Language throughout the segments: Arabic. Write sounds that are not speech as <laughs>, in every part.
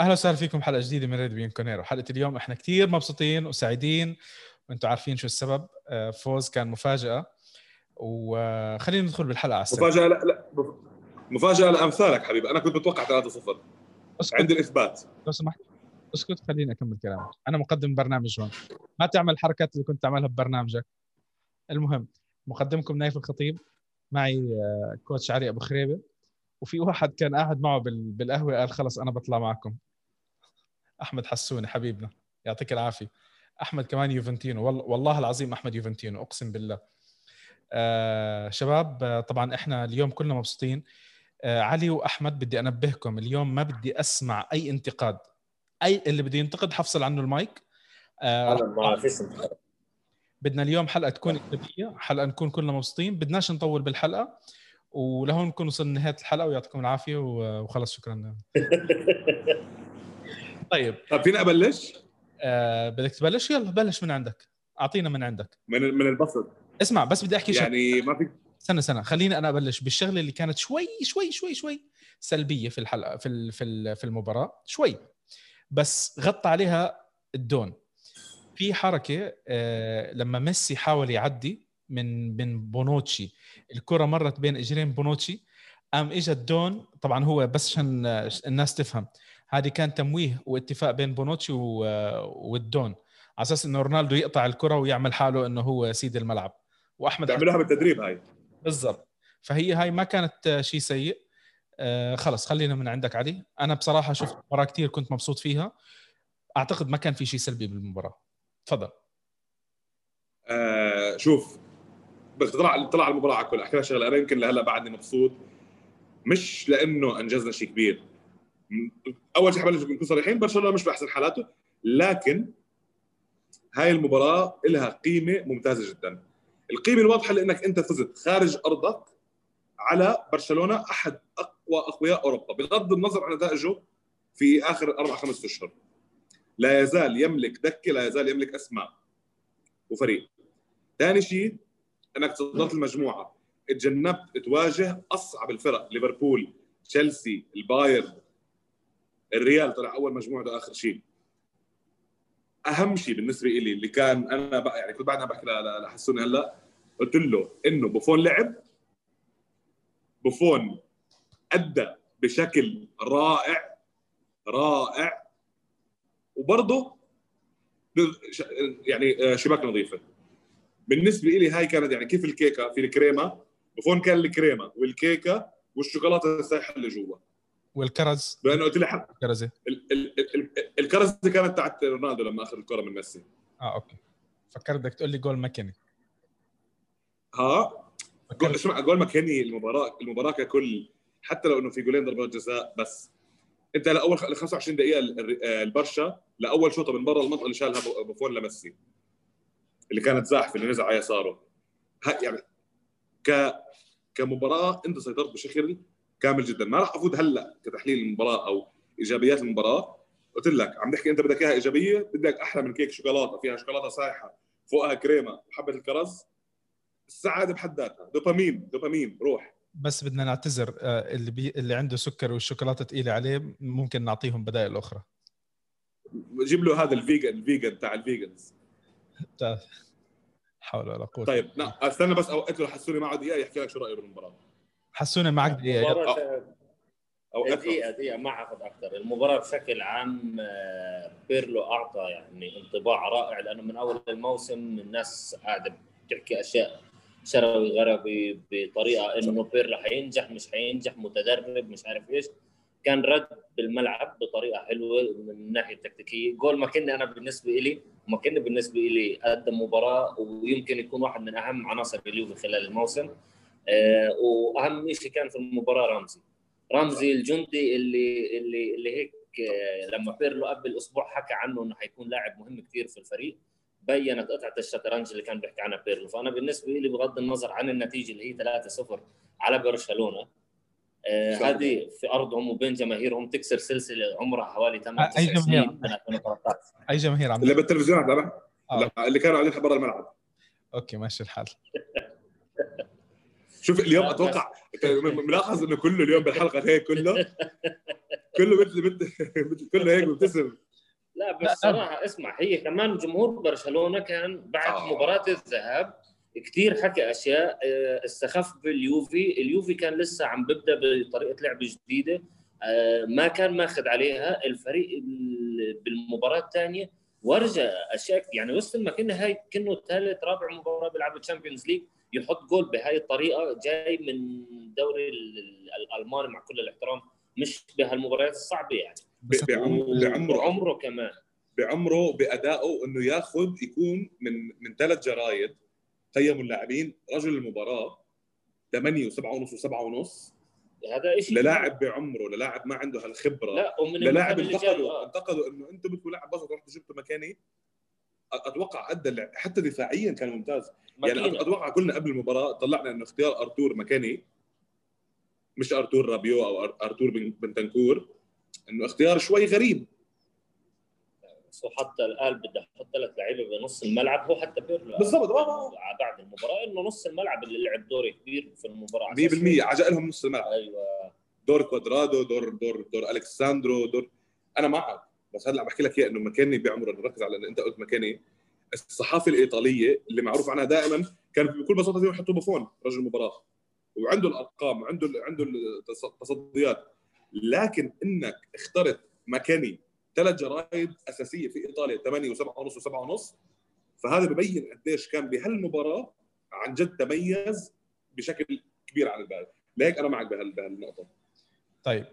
أهلا وسهلا فيكم حلقة جديدة من راديو بيانكونيرو حلقة اليوم إحنا كثير مبسوطين وسعيدين. وأنتم عارفين شو السبب. آه، فوز كان مفاجأة. وخلينا ندخل بالحلقة على السريع. مفاجأة لا لا مفاجأة لأمثالك حبيبي. أنا كنت متوقع 3-0 أسكت. عندي الإثبات. لو سمحت. أسكت خليني أكمل كلامي أنا مقدم برنامج هون. ما تعمل الحركات اللي كنت تعملها ببرنامجك. المهم مقدمكم نايف الخطيب. معي آه، coach علي أبو خريبة. وفي واحد كان قاعد معه بال- بالقهوة قال خلص أنا بطلع معكم. أحمد حسوني حبيبنا يعطيك العافية. أحمد كمان يوفنتينو والله, العظيم أحمد يوفنتينو أقسم بالله. آه شباب آه طبعا إحنا اليوم كلنا مبسوطين. آه علي وأحمد بدي أنبهكم اليوم ما بدي أسمع أي انتقاد. أي اللي بده ينتقد حفصل عنه المايك. آه ما فيش انتقاد بدنا اليوم حلقة تكون ايجابيه حلقة نكون كلنا مبسوطين. بدناش نطول بالحلقة ولهون نكون وصلنا نهايه الحلقة ويعطيكم العافية وخلص شكرا. <laughs> طيب. طب فيني أبلش؟ آه بدك تبلش؟ يلا بلش من عندك. أعطينا من عندك. من من البسط اسمع بس بدي أحكي شغله يعني ما في استنى استنى خليني أنا أبلش بالشغلة اللي كانت شوي شوي شوي شوي سلبية في الحلقة في في ال- في المباراة. شوي. بس غطى عليها الدون. في حركة آه، لما ميسي حاول يعدي من من بونوتشي. الكرة مرت بين إجرين بونوتشي. قام اجى الدون طبعا هو بس عشان الناس تفهم. هذه كان تمويه واتفاق بين بونوتشي والدون. على أساس إنه رونالدو يقطع الكرة ويعمل حاله إنه هو سيد الملعب. وأحمد بيعملوها بالتدريب هاي. بالضبط. فهي هاي ما كانت شيء سيء. آه خلص خلينا من عندك علي. أنا بصراحة شفت مباراة كثير كنت مبسوط فيها. أعتقد ما كان في شيء سلبي بالمباراة. تفضل. آه شوف تطلع طلع على المباراة على كل أحكي لك شغلة أنا يمكن لهلأ بعدني مبسوط. مش لأنه أنجزنا شيء كبير. أول شيء حبلش نكون صريحين برشلونة مش باحسن حالاته لكن هاي المباراة لها قيمة ممتازة جدا. القيمة الواضحة لإنك أنت فزت خارج أرضك على برشلونة أحد أقوى أقوياء أوروبا بغض النظر عن نتائجه في آخر أربع خمس أشهر. لا يزال يملك دكة لا يزال يملك أسماء وفريق. ثاني شيء إنك تصدرت المجموعة. تجنبت تواجه أصعب الفرق ليفربول تشيلسي البايرن. الريال طلع أول مجموعة ده آخر شيء. أهم شيء بالنسبة لي اللي كان أنا بقى يعني كنت بعدها بحكي لحسوني هلأ قلت له إنه بوفون لعب. بوفون أدى بشكل رائع رائع. وبرضه يعني آه، شباك نظيفة. بالنسبة لي هاي كانت يعني كيف الكيكة في الكريمة. بوفون كان الكريمة والكيكة والشوكولاتة السايحة اللي جوا. والكرز. لأنه قلت لي حق. كرزه ال- ال- ال- ال- الكرزه كانت تاعت رونالدو لما أخذ الكرة من ميسي. آه أوكي. فكرت بدك تقول لي جول ماكيني. ها؟ جول اسمع جول ماكيني المباراة المباراة ككل حتى لو إنه في جولين ضربات جزاء بس. أنت لأول خ- 25 دقيقة ال- ال- البرشا لأول شوطة من برا المنطقة اللي شالها بو- بوفون لميسي. اللي كانت زاحفة اللي نزل على يساره. يعني ك كمباراة أنت سيطرت بشكل كامل جدا. ما راح أفوت هلأ كتحليل المباراة أو إيجابيات المباراة. قلت لك عم نحكي أنت بدك إياها إيجابية بدك أحلى من كيك شوكولاتة. فيها شوكولاتة سايحه فوقها كريمة وحبه الكرز. السعادة بحد ذاتها. دوبامين دوبامين روح. بس بدنا نعتذر آه اللي بي... اللي عنده سكر والشوكولاتة ثقيله عليه ممكن نعطيهم بدائل أخرى. جيب له هذا الفيجن الفيجن تاع الفيجنز. تا- حول ولا قوة طيب لا استنى بس اوقت له حسوني معه دقيقه يحكي لك شو رأيه بالمباراة. حسونا معك دقيقة. له دقيقة دقيقة ما حاخذ أكثر، المباراة بشكل عام آه، بيرلو أعطى يعني انطباع رائع لأنه من أول الموسم الناس قاعدة بتحكي أشياء شروي غربي بطريقة إنه بيرلو حينجح مش حينجح متدرب مش عارف إيش، كان رد بالملعب بطريقة حلوة من الناحية التكتيكية، جول ماكني أنا بالنسبة إلي ماكني بالنسبة إلي قدم مباراة ويمكن يكون واحد من أهم عناصر اليوفي خلال الموسم، وأهم شيء كان في المباراة رمزي. رمزي الجندي اللي اللي اللي هيك آه، لما بيرلو قبل أسبوع حكى عنه إنه حيكون لاعب مهم كثير في الفريق بينت قطعة الشطرنج اللي كان بيحكي عنها بيرلو. فأنا بالنسبة لي بغض النظر عن النتيجة اللي هي 3-0 على برشلونة آه،. هذه في أرضهم وبين جماهيرهم تكسر سلسلة عمرها حوالي 8 أي 9 جماهير؟ سنين من 2013 أي جماهير عم اللي بالتلفزيون تبع آه. لا اللي كانوا قاعدين برا الملعب. أوكي ماشي الحال. <laughs> شوف اليوم أتوقع ملاحظ إنه كله اليوم بالحلقة هيك كله. كله مثل مثل مثل كله هيك مبتسم لا بس صراحة اسمع هي كمان جمهور برشلونة كان بعد آه. مباراة الذهاب كثير حكى أشياء آه، استخف باليوفي. اليوفي كان لسه عم ببدأ بطريقة لعب جديدة آه، ما كان ماخذ عليها. الفريق ال- بالمباراة الثانية ورجى أشياء يعني وصل ما كنا هاي كأنه ثالث رابع مباراة بيلعب ال Champions League يحط جول بهاي الطريقة جاي من الدوري ال- ال- الألماني مع كل الاحترام مش بهالمباريات الصعبة يعني. بعمره عمره كمان. بعمره بأدائه إنه ياخذ يكون من من ثلاث جرايد قيموا اللاعبين رجل المباراة 8 و7 ونص و7 ونص. هذا شيء للاعب بعمره للاعب ما عنده هالخبرة. لا ومن للاعب انتقدوا آه. انتقدوا إنه أنتم بدكم لاعب بسيط رحتوا جبتوا مكاني. أتوقع أدى حتى دفاعيا كان ممتاز. يعني ماكينة. أت- أتوقع قلنا قبل المباراة طلعنا انه اختيار أرتور مكاني. مش أرتور رابيو أو أرتور بن- بنتنكور. إنه اختيار شوي غريب. بس هو حتى الآن بده يحط ثلاث لعيبة بنص الملعب. هو حتى بيرلو بالضبط، آه، آه. بعد المباراة إنه نص الملعب اللي لعب دور كبير في المباراة. 100% عجق لهم نص الملعب. أيوه. دور كوادرادو دور دور دور ألكساندرو دور أنا معك. بس عم بحكي لك إياه إنه ماكيني بعمره نركز على أنت قلت ماكيني. الصحافة الإيطالية اللي معروف عنها دائما كان بكل بساطة فيهم يحطوا بوفون رجل المباراة. وعنده الأرقام وعنده عنده التصديات. لكن إنك اخترت مكاني ثلاث جرايد أساسية في إيطاليا 8 و7 ونص و7 ونص فهذا ببين قديش كان بهالمباراة عن جد تميز بشكل كبير عن الباقي لهيك أنا معك بهال- بهالنقطة. طيب.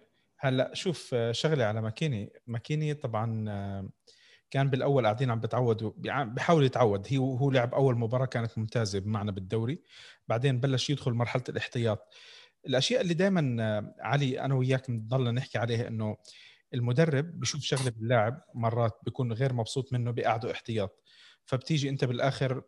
هلأ شوف شغلة على ماكيني. ماكيني طبعا كان بالأول قاعدين عم بتعودوا بيحاول يتعود. هي هو لعب أول مباراة كانت ممتازة بمعنى بالدوري. بعدين بلش يدخل مرحلة الاحتياط. الأشياء اللي دائما علي أنا وياك بنضلنا نحكي عليها إنه المدرب بشوف شغلة باللاعب مرات بيكون غير مبسوط منه بيقعده احتياط. فبتيجي أنت بالآخر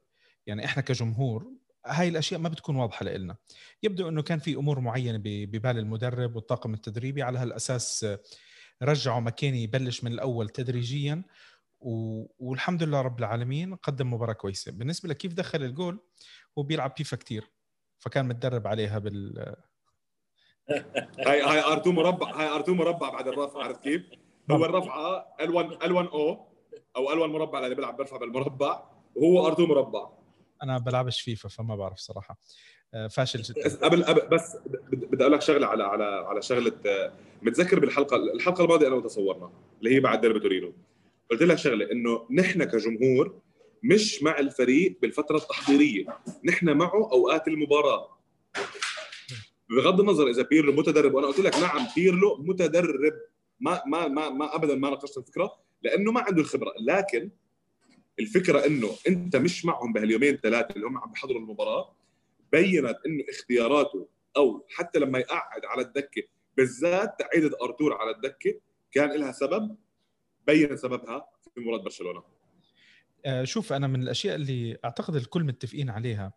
يعني إحنا كجمهور هاي الأشياء ما بتكون واضحة لنا يبدو إنه كان في أمور معينة ببال المدرب والطاقم التدريبي. على هالأساس آه، رجعوا ماكيني يبلش من الأول تدريجيا و... والحمد لله رب العالمين قدم مباراة كويسة. بالنسبة لكيف دخل الجول هو بيلعب فيفا كتير فكان متدرب عليها بال <laughs> هاي هاي R2 مربع هاي R2 مربع بعد الرفع عرفت كيف؟ هو الرفعة L1 L1 أو أو L1 مربع اللي بيلعب بيرفع بالمربع وهو R2 مربع. أنا بلعبش فيفا فما بعرف صراحة. آه، فاشل جدا. قبل قبل بس بد- بدي أقول لك شغلة على على على شغلة آه، متذكر بالحلقة الحلقة الماضية أنا وتصورنا اللي هي بعد ديربي تورينو. قلت لك شغلة إنه نحن كجمهور مش مع الفريق بالفترة التحضيرية نحن معه أوقات المباراة. بغض النظر إذا بيرلو متدرب وأنا قلت لك نعم بيرلو متدرب. ما ما ما, ما ابدا ما ناقشت الفكرة لأنه ما عنده الخبرة. لكن الفكرة إنه أنت مش معهم بهاليومين ثلاثة اللي هم عم بيحضروا المباراة بينت إنه اختياراته أو حتى لما يقعد على الدكة بالذات تقعيدة ارتور على الدكة كان لها سبب بين سببها في مباراة برشلونة. آه، شوف أنا من الأشياء اللي أعتقد الكل متفقين عليها.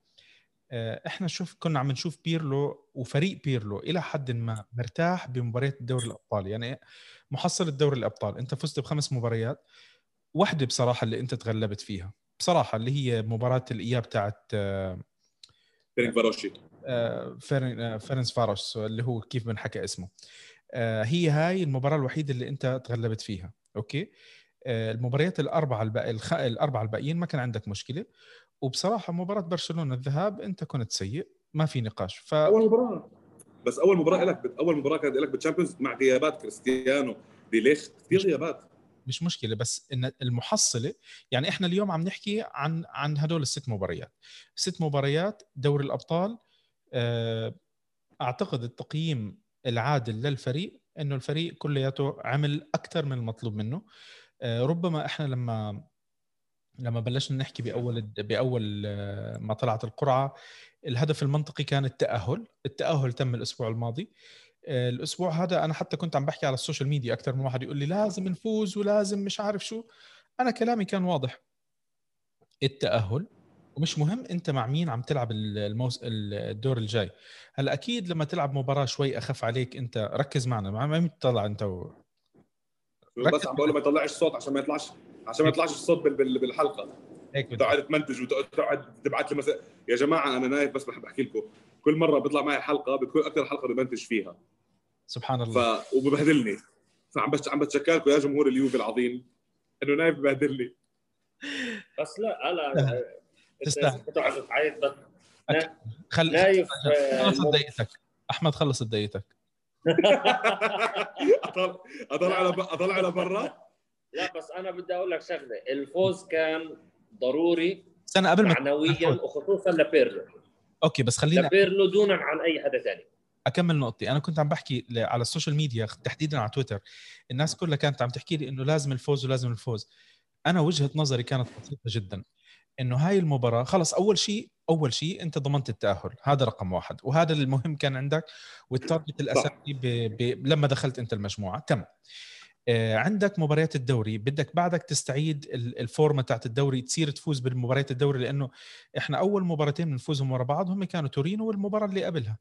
آه، إحنا شوف كنا عم نشوف بيرلو وفريق بيرلو إلى حد ما مرتاح بمباريات دوري الأبطال. يعني محصل الدوري الأبطال أنت فزت بخمس مباريات. واحدة بصراحة اللي أنت تغلبت فيها. بصراحة اللي هي مباراة الإياب تاعت آه، فيرينك فاروشي آه، فيرن- آه، فيرنس فاروس اللي هو كيف بنحكى اسمه. هي هاي المباراة الوحيدة اللي أنت تغلبت فيها أوكي؟ آه، المباريات الأربعة الباقي الخ... الأربعة الباقيين ما كان عندك مشكلة. وبصراحة مباراة برشلونة الذهاب أنت كنت سيء ما في نقاش. ف أول مباراة. بس أول مباراة لك أول مباراة كانت لك بال Champions مع غيابات كريستيانو دي ليخت. كثير غيابات. مش مشكلة بس إن المحصلة يعني إحنا اليوم عم نحكي عن عن هدول الست مباريات. ست مباريات دوري الأبطال آه، أعتقد التقييم العادل للفريق إنه الفريق كلياته عمل أكثر من المطلوب منه. آه، ربما إحنا لما لما بلشنا نحكي بأول بأول آه، ما طلعت القرعة الهدف المنطقي كان التأهل. التأهل تم الأسبوع الماضي. الأسبوع هذا أنا حتى كنت عم بحكي على ال social media أكثر من واحد يقول لي لازم نفوز ولازم مش عارف شو. أنا كلامي كان واضح. التأهل ومش مهم أنت مع مين عم تلعب الموس... الدور الجاي. هلأ أكيد لما تلعب مباراة شوي أخف عليك أنت ركز معنا مع مين تطلع أنت و... بس عم بقول ما يطلعش الصوت عشان ما يطلعش عشان ما يطلعش الصوت بال- بال- بالحلقة. هيك بدي تقعد تمنتج وتقعد تبعت لي مثلا يا جماعة أنا نايف بس بحب أحكي لكم. كل مرة بيطلع معي حلقة بتكون أكثر حلقة بمنتج فيها. سبحان الله. ف وببهدلني. فعم بس عم بتشكركم يا جمهور اليوفي العظيم. إنه نايف ببهدلني. بس لا أنا تستاهل. أنت قاعد تعيط بس خل نايف خلص آه، دقيقتك أحمد خلص دقيقتك <laughs> اطلع اطلع على ب- اطلع على برا؟ لا بس أنا بدي أقول لك شغلة. الفوز كان ضروري استنى قبل ما معنويا وخصوصا لبيرلو. أوكي بس خلينا لبيرلو دونا عن أي حدا ثاني أكمل نقطتي. أنا كنت عم بحكي على ال social media تحديدا على تويتر. الناس كلها كانت عم تحكي لي إنه لازم الفوز ولازم الفوز. أنا وجهة نظري كانت بسيطة جدا إنه هاي المباراة خلص أول شيء أول شيء أنت ضمنت التأهل. هذا رقم واحد. وهذا المهم كان عندك وال target الأساسي ب... ب... لما دخلت أنت المجموعة. تم. آه، عندك مباريات الدوري. بدك بعدك تستعيد ال- الفورمة تاعت الدوري تصير تفوز بالمباريات الدوري لأنه إحنا أول مباراتين بنفوزهم ورا بعض هم كانوا تورينو والمباراة اللي قبلها.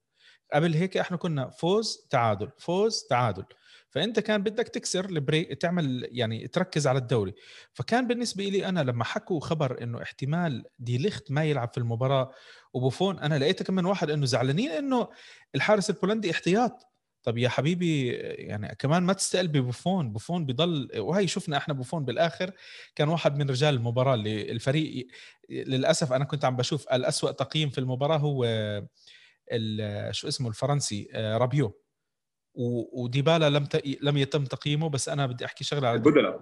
قبل هيك إحنا كنا فوز تعادل فوز تعادل. فأنت كان بدك تكسر ال break تعمل يعني تركز على الدوري. فكان بالنسبة لي أنا لما حكوا خبر إنه احتمال دي ليخت ما يلعب في المباراة وبوفون أنا لقيت كم من واحد إنه زعلانين إنه الحارس البولندي احتياط. طب يا حبيبي يعني كمان ما تستقل ببوفون بوفون بضل وهي شفنا إحنا بوفون بالآخر كان واحد من رجال المباراة اللي الفريق للأسف أنا كنت عم بشوف الأسوأ تقييم في المباراة هو ال- شو اسمه الفرنسي آه، رابيو. وديبالا لم ت... لم يتم تقييمه بس أنا بدي أحكي شغلة على البدلاء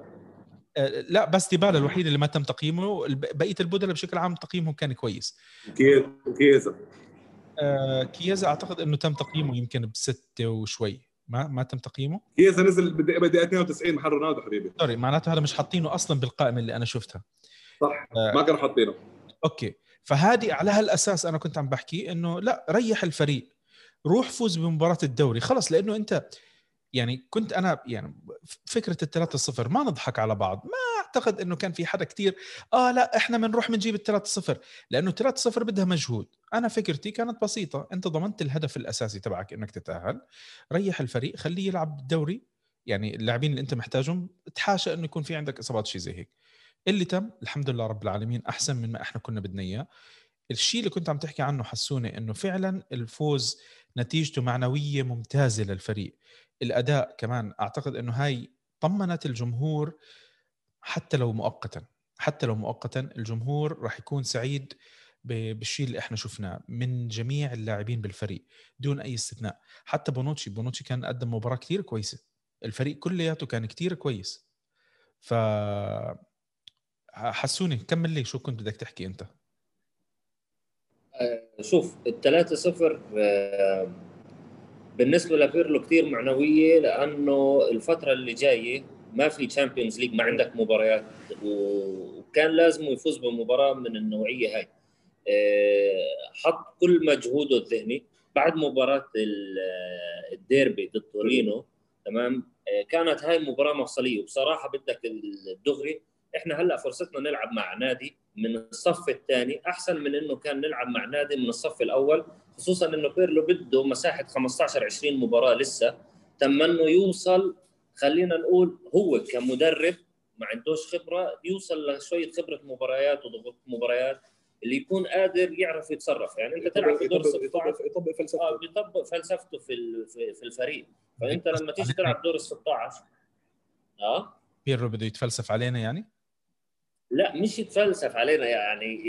آه، لا بس ديبالا الوحيد اللي ما تم تقييمه بقية البدلاء بشكل عام تقييمهم كان كويس. كي- كيزا آه، كيازا أعتقد إنه تم تقييمه يمكن بستة وشوي. ما ما تم تقييمه؟ كيزا نزل بالدقيقة 92 محل رونالدو حبيبي. sorry معناته هذا مش حاطينه أصلا بالقائمة اللي أنا شفتها. صح آه. ما كانوا حاطينه. okay. فهذه على هالأساس أنا كنت عم بحكي إنه لا ريح الفريق. روح فوز بمباراة الدوري. خلص لأنه أنت يعني كنت أنا يعني فكرة الثلاثة صفر ما نضحك على بعض. ما أعتقد إنه كان في حدا كتير آه لا إحنا بنروح بنجيب الثلاثة صفر لأنه الثلاثة صفر بدها مجهود. أنا فكرتي كانت بسيطة أنت ضمنت الهدف الأساسي تبعك إنك تتأهل. ريح الفريق خليه يلعب الدوري يعني اللاعبين اللي أنت محتاجهم تحاشى إنه يكون في عندك إصابات شيء زي هيك. اللي تم الحمد لله رب العالمين أحسن من ما إحنا كنا بدنا إياه. الشيء اللي كنت عم تحكي عنه حسوني إنه فعلا الفوز نتيجته معنوية ممتازة للفريق. الأداء كمان أعتقد إنه هاي طمنت الجمهور حتى لو مؤقتا. حتى لو مؤقتا الجمهور راح يكون سعيد بالشيء اللي إحنا شفناه من جميع اللاعبين بالفريق دون أي استثناء. حتى بونوتشي بونوتشي كان قدم مباراة كثير كويسة. الفريق كلياته كان كثير كويس. ف حسوني كمل لي شو كنت بدك تحكي أنت؟ شوف الثلاثة صفر آه، بالنسبة لبيرلو كثير معنوية لأنه الفترة اللي جاية ما في Champions League ما عندك مباريات وكان لازم يفوز بمباراة من النوعية هاي. آه، حط كل مجهوده الذهني. بعد مباراة ال- آه، الديربي ضد تورينو تمام؟ آه، كانت هاي مباراة مفصلية وبصراحة بدك الدغري إحنا هلأ فرصتنا نلعب مع نادي من الصف الثاني أحسن من إنه كان نلعب مع نادي من الصف الأول خصوصا إنه بيرلو بده مساحة 15 20 مباراة لسه تم إنه يوصل خلينا نقول هو كمدرب ما عندوش خبرة يوصل لشوية خبرة مباريات وضغط مباريات اللي يكون قادر يعرف يتصرف. يعني أنت تلعب في دور 16 يطبق يطبق آه فلسفته بيطبق فلسفته في في الفريق. فأنت لما تيجي تلعب دور ال 16 آه؟ بيرو بده يتفلسف علينا يعني؟ لا مش يتفلسف علينا يعني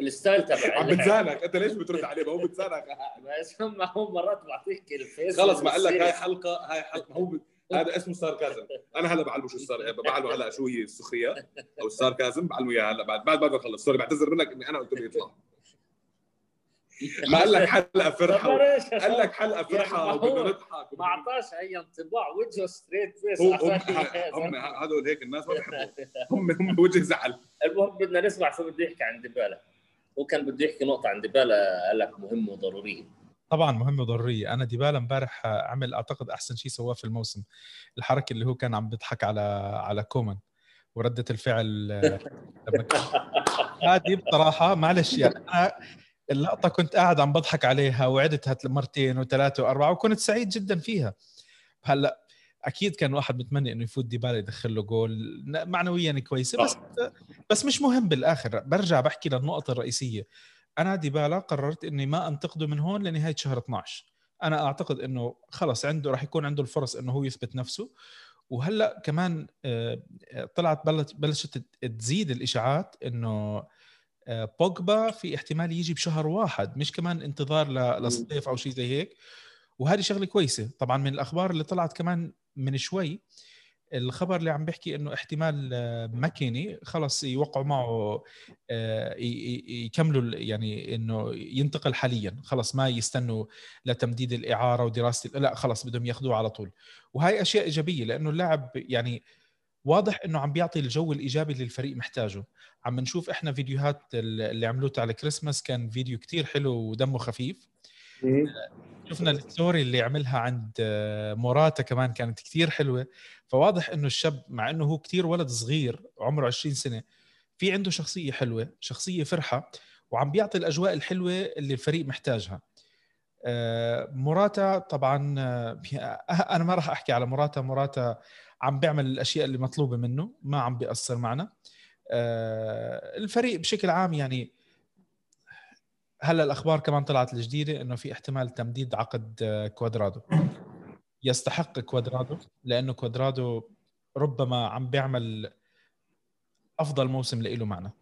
ال style تبع عم بتزانك أنت ليش بترد عليه؟ ما هو بتزانك <laughs> بس ما هو مرات بعطيك ال face خلص ما قال لك هاي حلقة هاي حلقة ما هو هذا اسمه sarcasm. أنا هلا بعلمه شو ال sar بعلمه هلا شو هي السخرية أو ال sarcasm. بعلمه إياها هلا بعد بعد ما نخلص sorry بعتذر منك إني أنا قلت له يطلع. ما قال لك <laughs> حلقة فرحة؟ قال لك حلقة فرحة يعني هو- وبدنا نضحك ما أعطاش أي انطباع وجهه straight face هم هم هذول هيك الناس ما <laughs> هم هم وجه زعل. المهم بدنا نسمع شو بده يحكي عن ديبالا. هو كان بده يحكي نقطة عن ديبالا قال لك مهمه وضروريه طبعا مهمه وضروريه أنا ديبالا امبارح عمل أعتقد أحسن شيء سواه في الموسم. الحركة اللي هو كان عم بيضحك على على كومان. وردة الفعل آه، <laughs> هذه بصراحة معلش يعني اللقطة كنت قاعد عم بضحك عليها وعدتها مرتين وثلاثة وأربعة وكنت سعيد جدا فيها. هلأ أكيد كان واحد متمنى إنه يفوت ديبالا يدخل له جول. معنويا كويسة بس بس مش مهم بالآخر. برجع بحكي للنقطة الرئيسية. أنا ديبالا قررت إني ما أنتقده من هون لنهاية شهر 12 أنا أعتقد إنه خلص عنده راح يكون عنده الفرص إنه هو يثبت نفسه. وهلأ كمان آه، طلعت بلشت تزيد الإشاعات إنه بوجبا في احتمال يجي بشهر واحد مش كمان انتظار للصيف أو شيء زي هيك. وهذه شغلة كويسة. طبعا من الأخبار اللي طلعت كمان من شوي الخبر اللي عم بيحكي إنه احتمال آه، ماكيني خلص يوقعوا معه آه، يكملوا يعني إنه ينتقل حاليا. خلص ما يستنوا لتمديد الإعارة ودراسة لا خلص بدهم ياخذوه على طول. وهي أشياء إيجابية لأنه اللاعب يعني واضح إنه عم بيعطي الجو الإيجابي اللي الفريق محتاجه. عم نشوف إحنا فيديوهات اللي عملوها على كريسماس كان فيديو كتير حلو ودمه خفيف. شفنا ال story اللي عملها عند آه، موراتا كمان كانت كثير حلوة. فواضح إنه الشاب مع إنه هو كثير ولد صغير عمره 20 سنة في عنده شخصية حلوة شخصية فرحة وعم بيعطي الأجواء الحلوة اللي الفريق محتاجها. آه، موراتا طبعا آه، <laughs> أنا ما راح أحكي على موراتا. موراتا عم بيعمل الأشياء اللي مطلوبة منه ما عم بيأثر معنا. الفريق بشكل عام يعني هلأ الأخبار كمان طلعت الجديدة إنه في احتمال تمديد عقد آه، كوادرادو. يستحق كوادرادو لأنه كوادرادو ربما عم بيعمل أفضل موسم له معنا.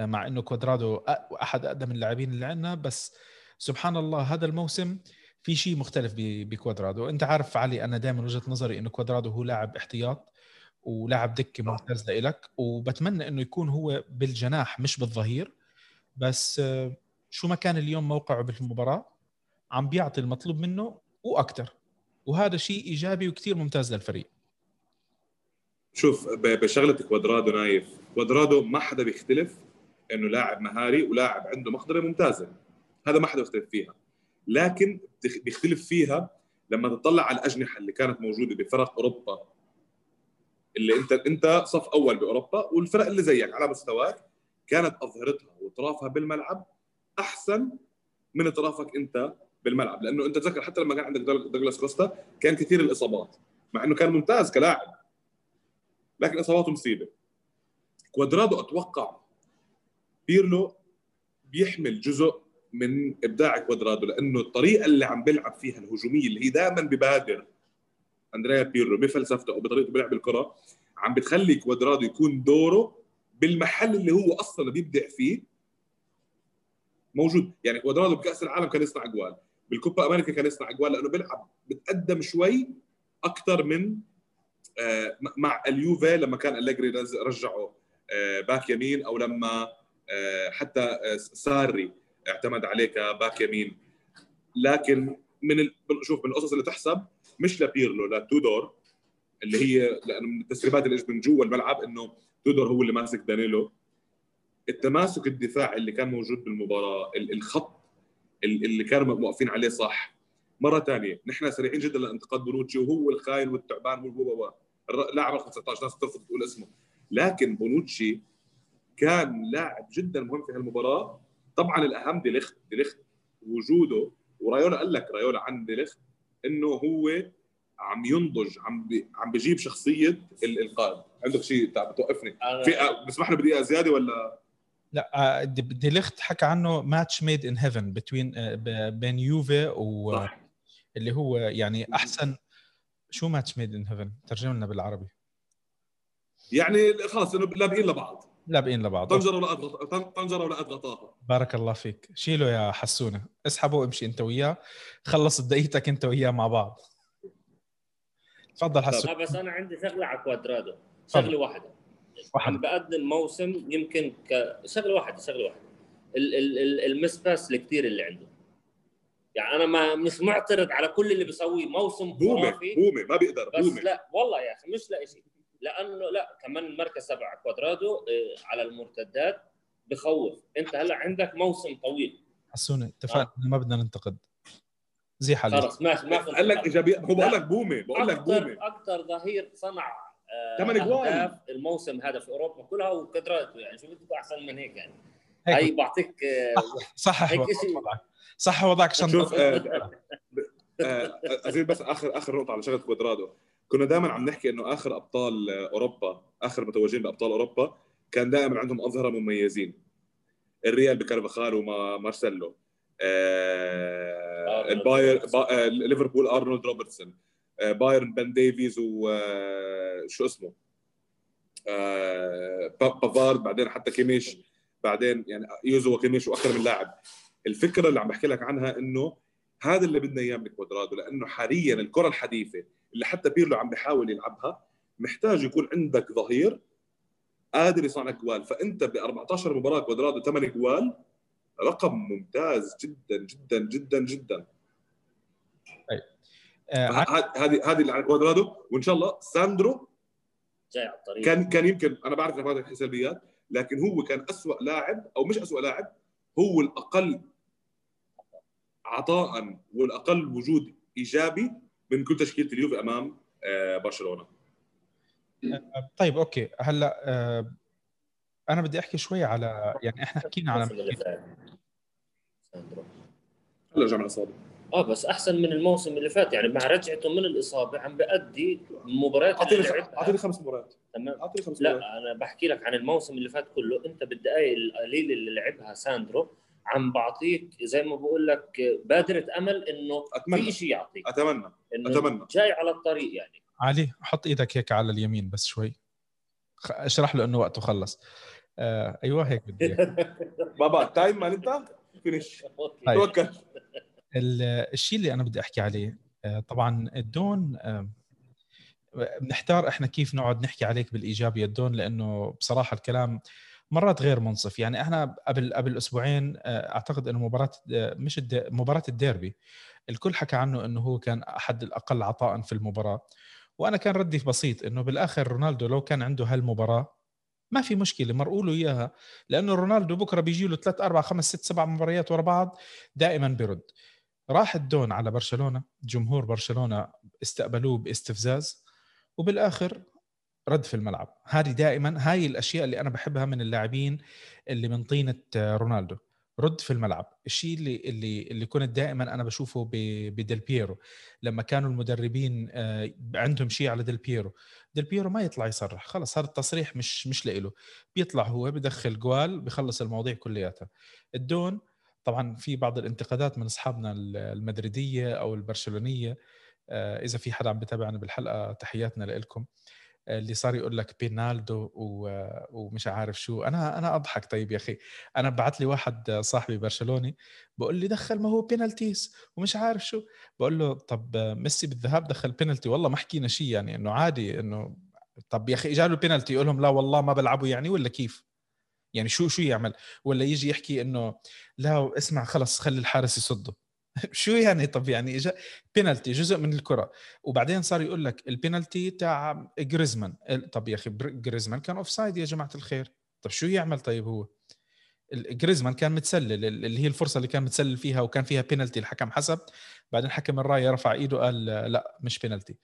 آه، مع إنه كوادرادو أحد أقدم اللاعبين اللي عندنا بس سبحان الله هذا الموسم في شيء مختلف بكوادرادو. انت عارف علي أنا دائما وجهة نظري إنه كوادرادو هو لاعب احتياط ولاعب دكة ممتاز لإلك وبتمنى إنه يكون هو بالجناح مش بالظهير. بس آه، شو ما كان اليوم موقعه بالمباراة عم بيعطي المطلوب منه وأكثر وهذا شيء إيجابي وكثير ممتاز للفريق. شوف بشغلة كوادرادو نايف كوادرادو ما حدا بيختلف إنه لاعب مهاري ولاعب عنده مقدرة ممتازة. هذا ما حدا بيختلف فيها. لكن بيختلف فيها لما تطلع على الأجنحة اللي كانت موجودة بفرق أوروبا. اللي انت أنت صف أول بأوروبا والفرق اللي زيك. على مستواك كانت أظهرتها وأطرافها بالملعب أحسن من أطرافك أنت بالملعب. لأنه أنت تذكر حتى لما كان عندك دوغلاس كوستا كان كثير الإصابات مع إنه كان ممتاز كلاعب لكن إصاباته مصيبة. كوادرادو أتوقع بيرلو بيحمل جزء من إبداع كوادرادو لأنه الطريقة اللي عم بيلعب فيها الهجومية اللي هي دائما ببادر أندريا بيرلو بفلسفته أو بطريقته بيلعب الكرة عم بتخلي كوادرادو يكون دوره بالمحل اللي هو أصلا بيبدع فيه موجود. يعني كوادرادو بكأس العالم كان يصنع أجوال بالكوبا أمريكا كان يصنع أجوال لأنه بيلعب بتقدم شوي أكثر من آه، مع اليوفي لما كان أليجري رجعه آه، back يمين أو لما آه، حتى ساري. اعتمد عليه ك back يمين. لكن من ال... شوف من القصص اللي تحسب مش لبيرلو لتودور اللي هي لأنه من التسريبات اللي اجت من جوا الملعب إنه تودور هو اللي ماسك دانيلو. التماسك الدفاعي اللي كان موجود بالمباراة الخط اللي كانوا موقفين عليه صح. مرة ثانية نحن سريعين جدا لانتقاد بونوتشي وهو الخاين والتعبان والبوبا لاعب رقم 19 ناس ترفض تقول اسمه. لكن بونوتشي كان لاعب جدا مهم في هالمباراة. طبعا الأهم ديليخت ديليخت وجوده ورايولا قال لك رايولا عن ديليخت إنه هو عم ينضج عم بي عم بجيب شخصية القائد. عندك شيء بتوقفني. في بسمح لي بدقيقة زيادة ولا؟ لا ديليخت حكى عنه match made in heaven between بين يوفي و صح. اللي هو يعني أحسن شو match made in heaven ترجم لنا بالعربي. يعني خلص إنه لابقين لبعض. لابقين لبعض. طنجرة ولا طنجرة ولا غطاها بارك الله فيك. شيله يا حسونة. اسحبه وامشي انت وياه. خلص دقيقتك انت وياه مع بعض. تفضل حسونة. بس أنا عندي شغلة على كوادرادو شغلة واحدة. عم بقدم موسم يمكن كشغله واحدة شغلة واحدة. المس باس الكثير اللي عنده. يعني أنا ما مش معترض على كل اللي بيسويه موسم بومة بومة ما بيقدر بس بومي. لا والله يا أخي مش لاقي شيء. لأنه لا كمان المركز تبع كوادرادو آه، على المرتدات بخوف انت هلا عندك موسم طويل حسوني اتفقنا آه. ما بدنا ننتقد زيح عليك خلص ماشي ما قال لك ايجابيه هو بقول لك بومه بقول لك بومه أكثر ظهير صنع ثمان اجوال الموسم هذا في اوروبا كلها وقدراته يعني شو بدك احسن من هيك يعني هي بعطيك صح وضعك صح وضعك عشان شوف آه آه ازيد بس اخر اخر نقطه على شغله كوادرادو كنا دائما عم نحكي إنه آخر أبطال أوروبا آخر متوجين بأبطال أوروبا كان دائما عندهم أظهرة مميزين. الريال بكارفخال ومارسيلو آه، الباير. با- آه، ليفربول آرنولد روبرتسون آه، بايرن بن ديفيز وشو اسمه؟ آه، با- بافارد بعدين حتى كيميش بعدين يعني يوزو وكيميش وأكثر من لاعب. الفكرة اللي عم بحكي لك عنها إنه هذا اللي بدنا إياه من كوادرادو لأنه حاليا الكرة الحديثة اللي حتى بيرلو عم بيحاول يلعبها محتاج يكون عندك ظهير قادر يصنع لك جوال. فأنت ب 14 مباراة كوادرادو 8 جوال رقم ممتاز جدا جدا جدا جدا. آه، عن- ه- هذه هذه اللي على كوادرادو وإن شاء الله ساندرو جاي على الطريق. كان كان يمكن أنا بعرف انك ما سلبيات لكن هو كان أسوأ لاعب أو مش أسوأ لاعب هو الأقل عطاء والأقل وجود إيجابي من كل تشكيلة اليوفي أمام آه، برشلونة. طيب okay. هلأ آه، أنا بدي أحكي شوي على يعني إحنا حكينا على. هلأ رجع من الإصابة. آه بس أحسن من الموسم اللي فات. يعني مع رجعته من الإصابة عم بأدي مباريات أعطيني لعبها. أعطيني خمس مباريات. تمام. أعطيني خمس مباريات. لا أنا بحكي لك عن الموسم اللي فات كله. أنت بالدقائق القليلة اللي لعبها ساندرو عم بعطيك زي ما بقول لك بادرة أمل إنه أتمنى. في شيء يعطيك. أتمنى. إنه أتمنى. جاي على الطريق يعني. علي حط إيدك هيك على اليمين بس شوي. اشرح له إنه وقته خلص. آه أيوه هيك بدي. <laughs> بابا تايم مان أنت؟ فينيش. توكل. ال- الشيء اللي أنا بدي أحكي عليه آه، طبعا الدون آه، بنحتار إحنا كيف نقعد نحكي عليك بالإيجابية الدون لأنه بصراحة الكلام مرات غير منصف. يعني إحنا قبل قبل أسبوعين آه، أعتقد إنه مباراة مش مباراة الديربي. الكل حكى عنه إنه هو كان أحد الأقل عطاء في المباراة. وأنا كان ردي بسيط إنه بالآخر رونالدو لو كان عنده هالمباراة ما في مشكلة مرقوا له إياها. لأنه رونالدو بكرة بيجي له ثلاث أربع خمس ست سبع مباريات ورا بعض دائما بيرد. راح الدون على برشلونة جمهور برشلونة استقبلوه باستفزاز. وبالآخر رد في الملعب. هذه دائما هاي الأشياء اللي أنا بحبها من اللاعبين اللي من طينة آه، رونالدو. رد في الملعب. الشيء اللي اللي اللي كنت دائما أنا بشوفه بديل بيرو. لما كانوا المدربين آه، عندهم شيء على ديل بيرو ديل بيرو ما يطلع يصرح خلص هذا التصريح مش مش لإله. بيطلع هو بدخل جوال بخلص المواضيع كلياتها. الدون طبعا في بعض الانتقادات من أصحابنا المدريدية أو البرشلونية. آه، إذا في حدا عم بتابعنا بالحلقة تحياتنا لكم اللي صار يقول لك بينالدو ومش عارف شو. أنا أنا أضحك. طيب يا أخي أنا بعت لي واحد صاحبي برشلوني بقول لي دخل ما هو بينالتيز ومش عارف شو. بقول له طب ميسي بالذهاب دخل بينالتي؟ والله ما حكينا شيء يعني إنه عادي إنه طب يا أخي اجى له بينالتي؟ يقول لهم لا والله ما بلعبوا يعني ولا كيف؟ يعني شو شو يعمل؟ ولا يجي يحكي إنه لا اسمع خلص خلي الحارس يصده. <laughs> شو يعني؟ طب يعني اجى بينالتي جزء من الكرة. وبعدين صار يقول لك البينالتي تاع جريزمان طب يا أخي جريزمان كان offside يا جماعة الخير. طب شو يعمل طيب هو؟ جريزمان كان متسلل ال- اللي هي الفرصة اللي كان متسلل فيها وكان فيها بينالتي الحكم حسب. بعدين حكم الراية رفع إيده قال لا مش بينالتي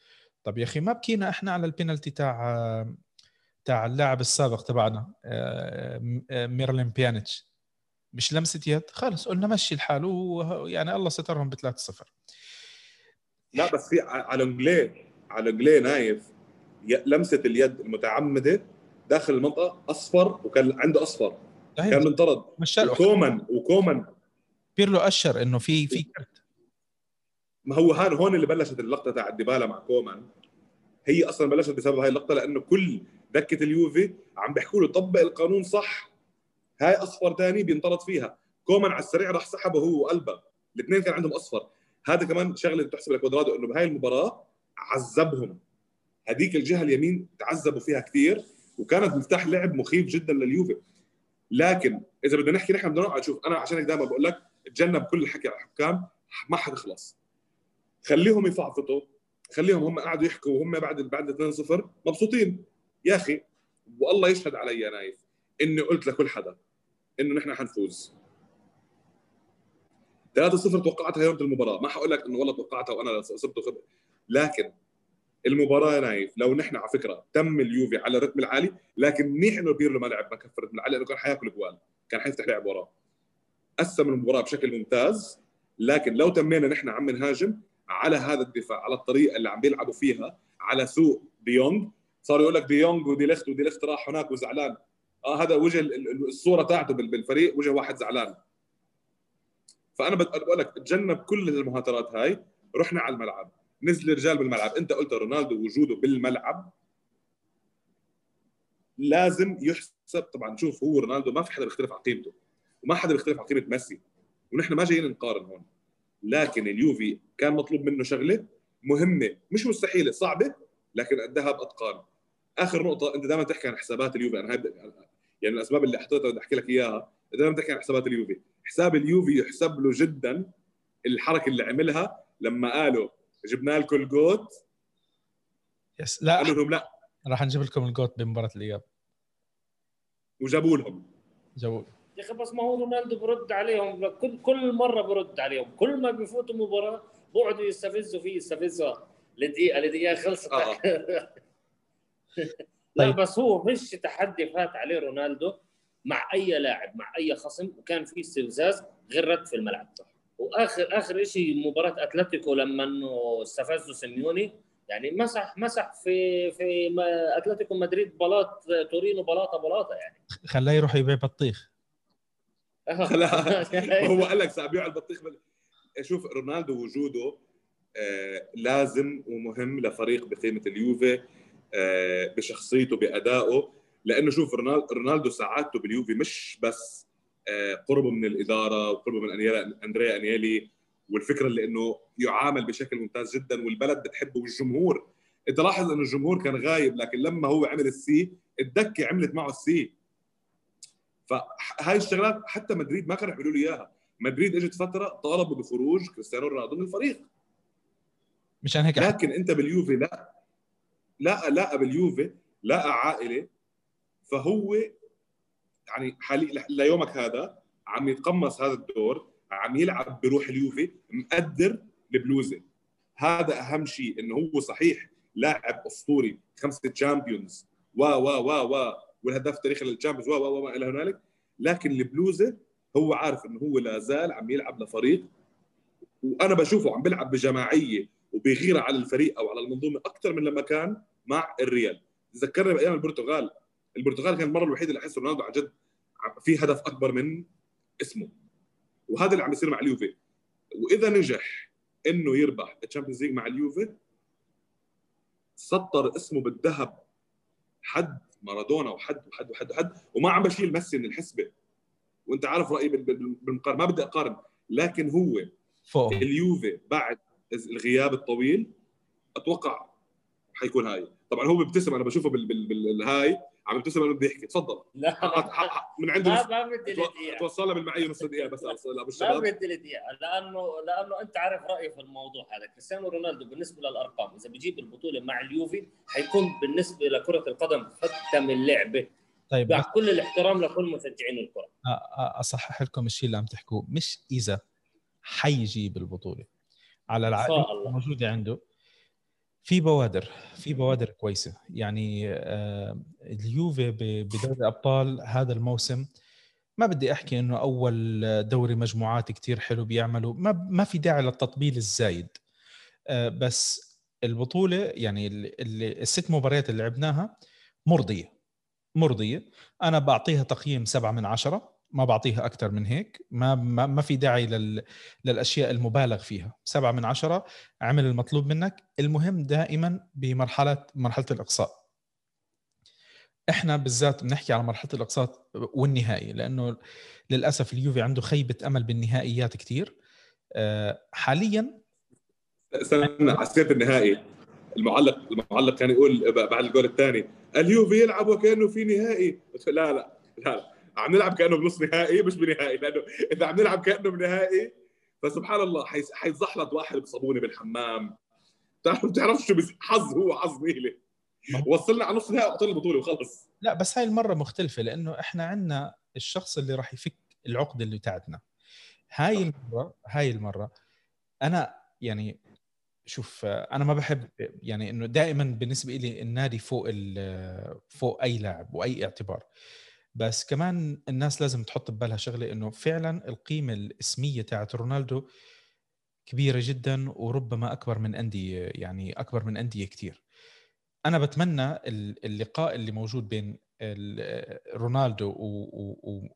طب يا أخي ما بكينا إحنا على البينالتي تاع تاع اللاعب السابق تبعنا آه، م- آه، ميراليم بيانيتش. مش لمسة يد. خلص قلنا مشي الحال ويعني الله سترهم ب 3-0 لا بس في على انجليه على انجليه نايف لمسة اليد المتعمدة داخل المنطقة أصفر وكان عنده أصفر. كان منطرد. مش وكومان وكومان بيرلو أشر إنه في في كرت. ما هو هان هون اللي بلشت اللقطة تاع ديبالا مع كومان هي أصلا بلشت بسبب هاي اللقطة لأنه كل دكة اليوفي عم بيحكوا له طبق القانون صح. هاي أصفر ثاني بينطرد فيها. كومان على السريع راح سحبه هو وقلبه الاثنين كان عندهم أصفر. هذا كمان شغلة بتحسب لكوادرادو إنه بهاي المباراة عذبهم. هذيك الجهة اليمين تعذبوا فيها كثير وكانت مفتاح لعب مخيف جدا لليوفي. لكن إذا بدنا نحكي نحن بدنا نقعد شوف أنا عشان هيك دائما بقول لك تجنب كل الحكي على الحكام ما حتخلص خليهم يفعفطوا خليهم هم قاعدوا يحكوا وهم بعد بعد 2-0 مبسوطين. يا أخي والله يشهد علي يا نايف إني قلت لكل حدا إنه نحن حنفوز. 3-0 توقعتها يوم المباراة. ما حقول لك إنه والله توقعتها وأنا صرت خب لكن المباراة نايف لو نحن على فكرة تم اليوفي على الرتم العالي لكن منيح انه بيرلو ما لعب ما كفر الرتم العالي لأنه كان حياكل جوال كان حيفتح لعب وراه. قسم المباراة بشكل ممتاز لكن لو تمينا نحن عم نهاجم على هذا الدفاع على الطريقة اللي عم بيلعبوا فيها على سوء دي يونج صار يقول لك دي يونج ودي ليخت ودي ليخت راح هناك وزعلان. آه هذا وجه ال- ال- الصورة تاعته بال- بالفريق وجه واحد زعلان. فأنا بقول لك تجنب كل المهاترات هاي رحنا على الملعب. نزل الرجال بالملعب. أنت قلت رونالدو وجوده بالملعب. لازم يحسب. طبعا شوف هو رونالدو ما في حدا بيختلف على قيمته وما حدا بيختلف على قيمة ميسي. ونحن ما جايين نقارن هون. لكن اليوفي كان مطلوب منه شغلة مهمة مش مستحيلة صعبة لكن قدها بأتقان. آخر نقطة أنت دائما تحكي عن حسابات اليوفي. أنا هاي يعني الأسباب اللي حطيتها بدي أحكي لك إياها دائما تحكي عن حسابات اليوفي. حساب اليوفي يحسب له جدا الحركة اللي عملها لما قالوا جبنا لكم ال GOAT. yes لا. قالوا لهم لا. راح نجيب لكم ال GOAT بمباراة الإياب. وجابوا لهم. GOAT يا أخي بس ما هو رونالدو برد عليهم. كل كل مرة برد عليهم. كل ما بيفوتوا مباراة بقعدوا يستفزوا فيه يستفزوا. لدقيقة لدقيقة خلصت. آه. <laughs> لا طيب. بس هو فيش تحدي فات عليه رونالدو مع أي لاعب مع أي خصم وكان في استفزاز غير رد في الملعب. وآخر آخر شيء مباراة أتلتيكو لما إنه استفزوا سيميوني يعني مسح مسح في في أتلتيكو مدريد بلاط تورينو بلاطة بلاطة يعني. خلاه يروح يبيع بطيخ. لا <laughs> هو قال لك سابيع البطيخ. بال... شوف رونالدو وجوده آه لازم ومهم لفريق بقيمة اليوفي. بشخصيته بأدائه. لأنه شوف رونالدو, سعادته باليوفي مش بس آه قربه من الإدارة وقربه من أندريا أنيلي. والفكرة اللي إنه يعامل بشكل ممتاز جدا والبلد بتحبه والجمهور. إنت لاحظ إنه الجمهور كان غايب لكن لما هو عمل ال سي الدكة عملت معه السي. فهاي الشغلات حتى مدريد ما كانوا يعملوا له إياها. مدريد إجت فترة طالبوا بخروج كريستيانو رونالدو من الفريق. مشان هيك لكن أنت باليوفي لا. لا لا باليوفي لا عائلة. فهو يعني حالي ليومك هذا عم يتقمص هذا الدور عم يلعب بروح اليوفي مقدر البلوزة. هذا أهم شيء إنه هو صحيح لاعب أسطوري خمسة Champions و و و و والهداف التاريخي لل Champions و و و إلى هنالك. لكن البلوزة هو عارف إنه هو لا زال عم يلعب لفريق وأنا بشوفه عم بيلعب بجماعية وبغيره على الفريق أو على المنظومة أكثر من لما كان مع الريال. ذكرني بأيام البرتغال. البرتغال كان المرة الوحيدة اللي احس رونالدو عن جد في هدف أكبر من اسمه. وهذا اللي عم يصير مع اليوفي. وإذا نجح إنه يربح ال Champions League مع اليوفي سطر اسمه بالذهب حد مارادونا وحد وحد وحد وحد. وما عم بشيل ميسي من الحسبة. وأنت عارف رأيي بال- بال- بالمقارنة. ما بدي أقارن. لكن هو فوق. اليوفي بعد الغياب الطويل أتوقع حيكون هاي. طبعا هو بيبتسم أنا بشوفه بال بال بالهاي عم يبتسم انه بده يحكي. تفضل. لا. من عنده ما نص- ما بدي لي تو- دقيقة. توصلنا بالمعيه نص دقيقة بس أبو ما الشباب. بدي لي دقيقة لأنه لأنه أنت عارف رأيي في الموضوع هذا. كريستيانو رونالدو بالنسبة للأرقام إذا بيجيب البطولة مع اليوفي حيكون بالنسبة لكرة القدم فتة من لعبة. طيب. مع كل الاحترام لكل مشجعين الكرة. أصحح لكم الشيء اللي عم تحكوه. مش إذا حيجيب البطولة. على إن العقد شاء الله. موجوده عنده. في بوادر في بوادر كويسة. يعني آه، اليوفي بدوري الأبطال هذا الموسم ما بدي أحكي إنه أول دوري مجموعات كتير حلو بيعملوا. ما ما في داعي للتطبيل الزايد. آه، بس البطولة يعني ال- ال- الست مباريات اللي لعبناها مرضية. مرضية. أنا بعطيها تقييم سبعة من عشرة. ما بعطيها أكثر من هيك. ما ما, ما في داعي لل للأشياء المبالغ فيها. سبعة من عشرة عمل المطلوب منك. المهم دائما بمرحلة مرحلة الإقصاء. إحنا بالذات بنحكي على مرحلة الإقصاء والنهائي لأنه للأسف اليوفي عنده خيبة أمل بالنهائيات كثير آه، حاليا استنى على سيرة النهائي. المعلق المعلق كان يقول بعد الجول الثاني اليوفي يلعب وكأنه في نهائي. لا لا لا, لا. عم نلعب كأنه بنص نهائي مش بنهائي لأنه إذا عم نلعب كأنه بنهائي فسبحان الله حيتزحلط واحد بصابونه بالحمام. بتعرف بتعرف شو بس حظ هو حظ نيلة. وصلنا على نص نهائي واعطينا البطولة وخلص. لا بس هاي المرة مختلفة لأنه إحنا عندنا الشخص اللي راح يفك العقدة اللي بتاعتنا. هاي المرة هاي المرة أنا يعني شوف آه، أنا ما بحب يعني إنه دائما بالنسبة لي النادي فوق ال- فوق أي لاعب وأي اعتبار. بس كمان الناس لازم تحط ببالها شغلة إنه فعلا القيمة الاسمية تاعت رونالدو كبيرة جدا وربما أكبر من أندية يعني أكبر من أندية كثير أنا بتمنى ال- اللقاء اللي موجود بين ال- رونالدو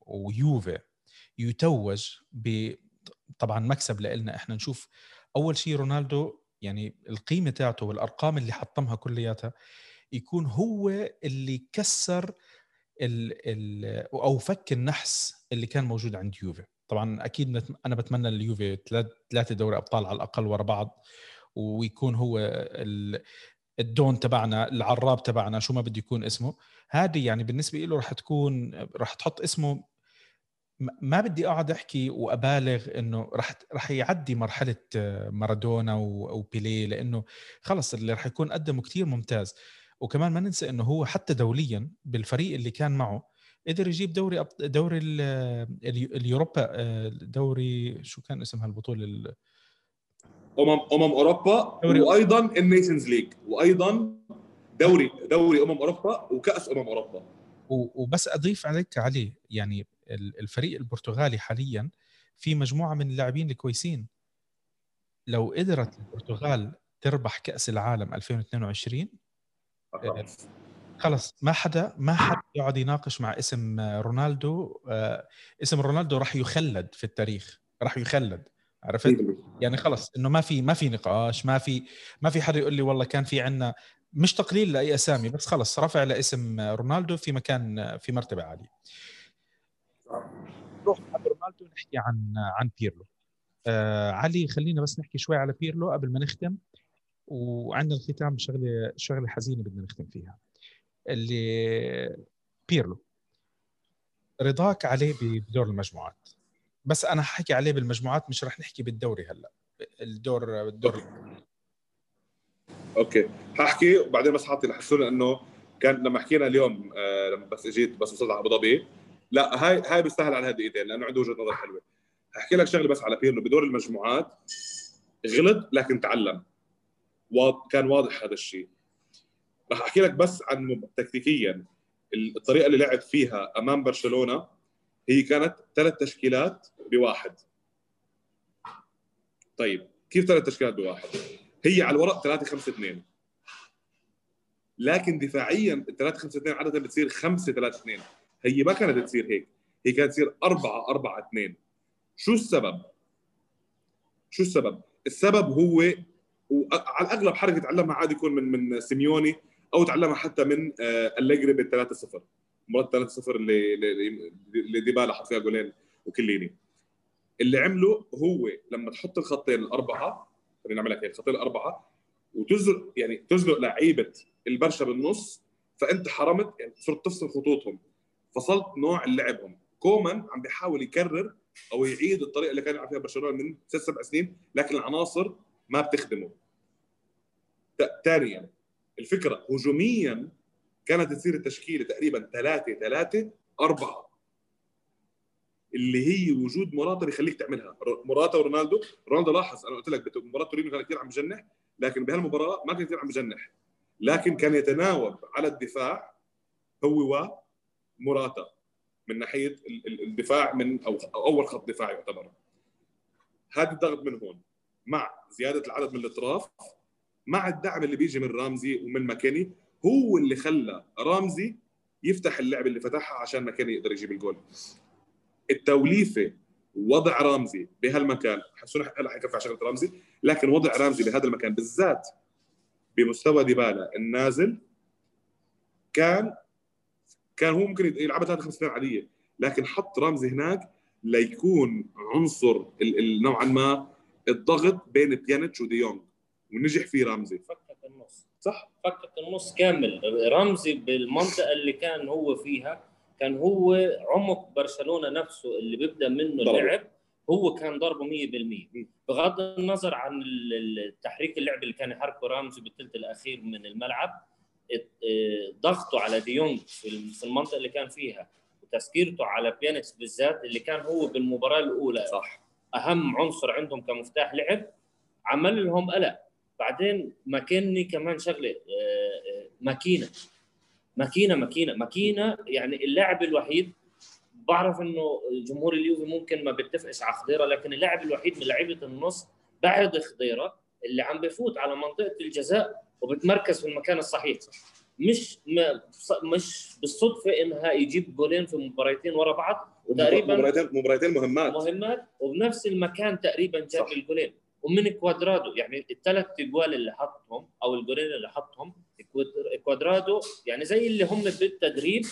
ويوفي يتوج ب طبعا مكسب لنا إحنا نشوف أول شيء رونالدو يعني القيمة تاعته والأرقام اللي حطمها كلياتها يكون هو اللي كسر ال ال أو فك النحس اللي كان موجود عند يوفي. طبعا أكيد أنا بتمنى اليوفي ثلاثة دوري أبطال على الأقل ورا بعض ويكون هو ال- الدون تبعنا العراب تبعنا شو ما بده يكون اسمه. هذه يعني بالنسبة له راح تكون راح تحط اسمه ما- بدي أقعد أحكي وأبالغ إنه راح راح يعدي مرحلة مارادونا وبيليه لأنه خلص اللي راح يكون قدمه كتير ممتاز. وكمان ما ننسى إنه هو حتى دوليا بالفريق اللي كان معه قدر يجيب دوري أبط- دوري ال- ال- اليوروبا آه، دوري شو كان اسم هالبطوله ال- أمم أمم أوروبا دوري- وأيضا ال Nations League وأيضا دوري دوري أمم أوروبا وكأس أمم أوروبا. وبس أضيف عليك علي يعني ال- الفريق البرتغالي حاليا في مجموعة من اللاعبين الكويسين. لو قدرت البرتغال تربح كأس العالم 2022 خلص ما حدا ما حدا يقعد يناقش مع اسم رونالدو آه، اسم رونالدو راح يخلد في التاريخ راح يخلد عرفت؟ يعني خلص إنه ما في ما في نقاش ما في ما في حدا يقول لي والله كان في عنا مش تقليل لأي أسامي بس خلص رفع لاسم رونالدو في مكان في مرتبة عالية. نروح بعد رونالدو نحكي عن عن بيرلو. آه علي خلينا بس نحكي شوي على بيرلو قبل ما نختم. وعندنا الختام شغله شغلة حزينة بدنا نختم فيها اللي بيرلو. رضاك عليه بدور المجموعات. بس أنا حكي عليه بالمجموعات مش رح نحكي بالدوري هلأ. الدور الدور okay. هحكي وبعدين بس حاطي لحسونا إنه كان لما حكينا اليوم آه لما بس إجيت بس وصلت على أبو ظبي لا هاي هاي بيستاهل على دقيقتين لأنه عنده وجهة نظر حلوة. هحكي لك شغلة بس على بيرلو بدور المجموعات. غلط لكن تعلم. وكان واضح هذا الشيء. راح أحكي لك بس عن تكتيكيا الطريقة اللي لعب فيها أمام برشلونة هي كانت ثلاث تشكيلات بواحد. طيب كيف ثلاث تشكيلات بواحد؟ هي على الورق 3 5 2 لكن دفاعيا ال 3 5 2 عادة بتصير 5 3 2 هي ما كانت تصير هيك. هي كانت تصير 4 4 2 شو السبب؟ شو السبب؟ السبب هو وعلى الأغلب حركة تعلمها عادي يكون من من سيميوني أو تعلمها حتى من آه، أليجري بال 3 0 مرات 3 0 اللي اللي اللي ديبالا حط فيها جولين وكليني. اللي عمله هو لما تحط الخطين الأربعة خلينا نعملها هيك الخطين الأربعة وتزرق يعني تزرق لعيبة البرشا بالنص فأنت حرمت يعني صرت تفصل خطوطهم. فصلت نوع لعبهم. كومان عم بيحاول يكرر أو يعيد الطريقة اللي كان يلعب فيها برشلونة من ست سبع سنين لكن العناصر ما بتخدمه. ثانيا الفكرة هجوميا كانت تصير التشكيلة تقريبا ثلاثة ثلاثة أربعة. اللي هي وجود موراتا بيخليك تعملها. موراتا ورونالدو رونالدو. لاحظ أنا قلت لك مباراة تورينو كان كثير عم بجنح لكن بهالمباراة ما كان كثير عم بجنح لكن كان يتناوب على الدفاع هو وموراتا من ناحية ال- ال- الدفاع من أو أول خط دفاع يعتبر. هذا الضغط من هون. مع زيادة العدد من الأطراف مع الدعم اللي بيجي من رامزي ومن ماكيني هو اللي خلى رامزي يفتح اللعب اللي فتحها عشان ماكيني يقدر يجيب الجول. التوليفة وضع رامزي بهالمكان حسونا هلا حكفي على شغلة رامزي؟ لكن وضع رامزي بهذا المكان بالذات بمستوى ديبالا النازل كان كان هو ممكن يلعبها 3 5 2 عادية لكن حط رامزي هناك ليكون عنصر نوعا ما الضغط بين بيانيتش وديونج ونجح فيه رامزي فكك النص. صح. فكك النص كامل. رمزي بالمنطقة اللي كان هو فيها كان هو عمق برشلونة نفسه اللي بيبدأ منه ضربه. اللعب هو كان ضربه 100% بغض النظر عن ال- ال- التحريك اللعب اللي كان يحركه رامزي بالثلث الأخير من الملعب آه، ضغطه على ديونج في ال- في المنطقة اللي كان فيها وتسكيرته على بيانيتش بالذات اللي كان هو بالمباراة الأولى. صح. أهم عنصر عندهم كمفتاح لعب عمل لهم قلق. بعدين ماكيني كمان شغلة آه، آه، ماكينة. ماكينة ماكينة. ماكينة يعني اللاعب الوحيد بعرف إنه جمهور اليوفي ممكن ما بيتفقش على خضيرة لكن اللاعب الوحيد من لعيبة النص بعد خضيرة اللي عم بفوت على منطقة الجزاء وبتمركز في المكان الصحيح. مش مش بالصدفة إنها يجيب جولين في مباراتين ورا بعض. وتقريبا مباراتين مباراتين مهمات. مهمات وبنفس المكان تقريبا جاب صح. الجولين ومن كوادرادو يعني الثلاث اجوال اللي حطهم أو الجولين اللي حطهم كواد- كوادرادو يعني زي اللي هم بالتدريب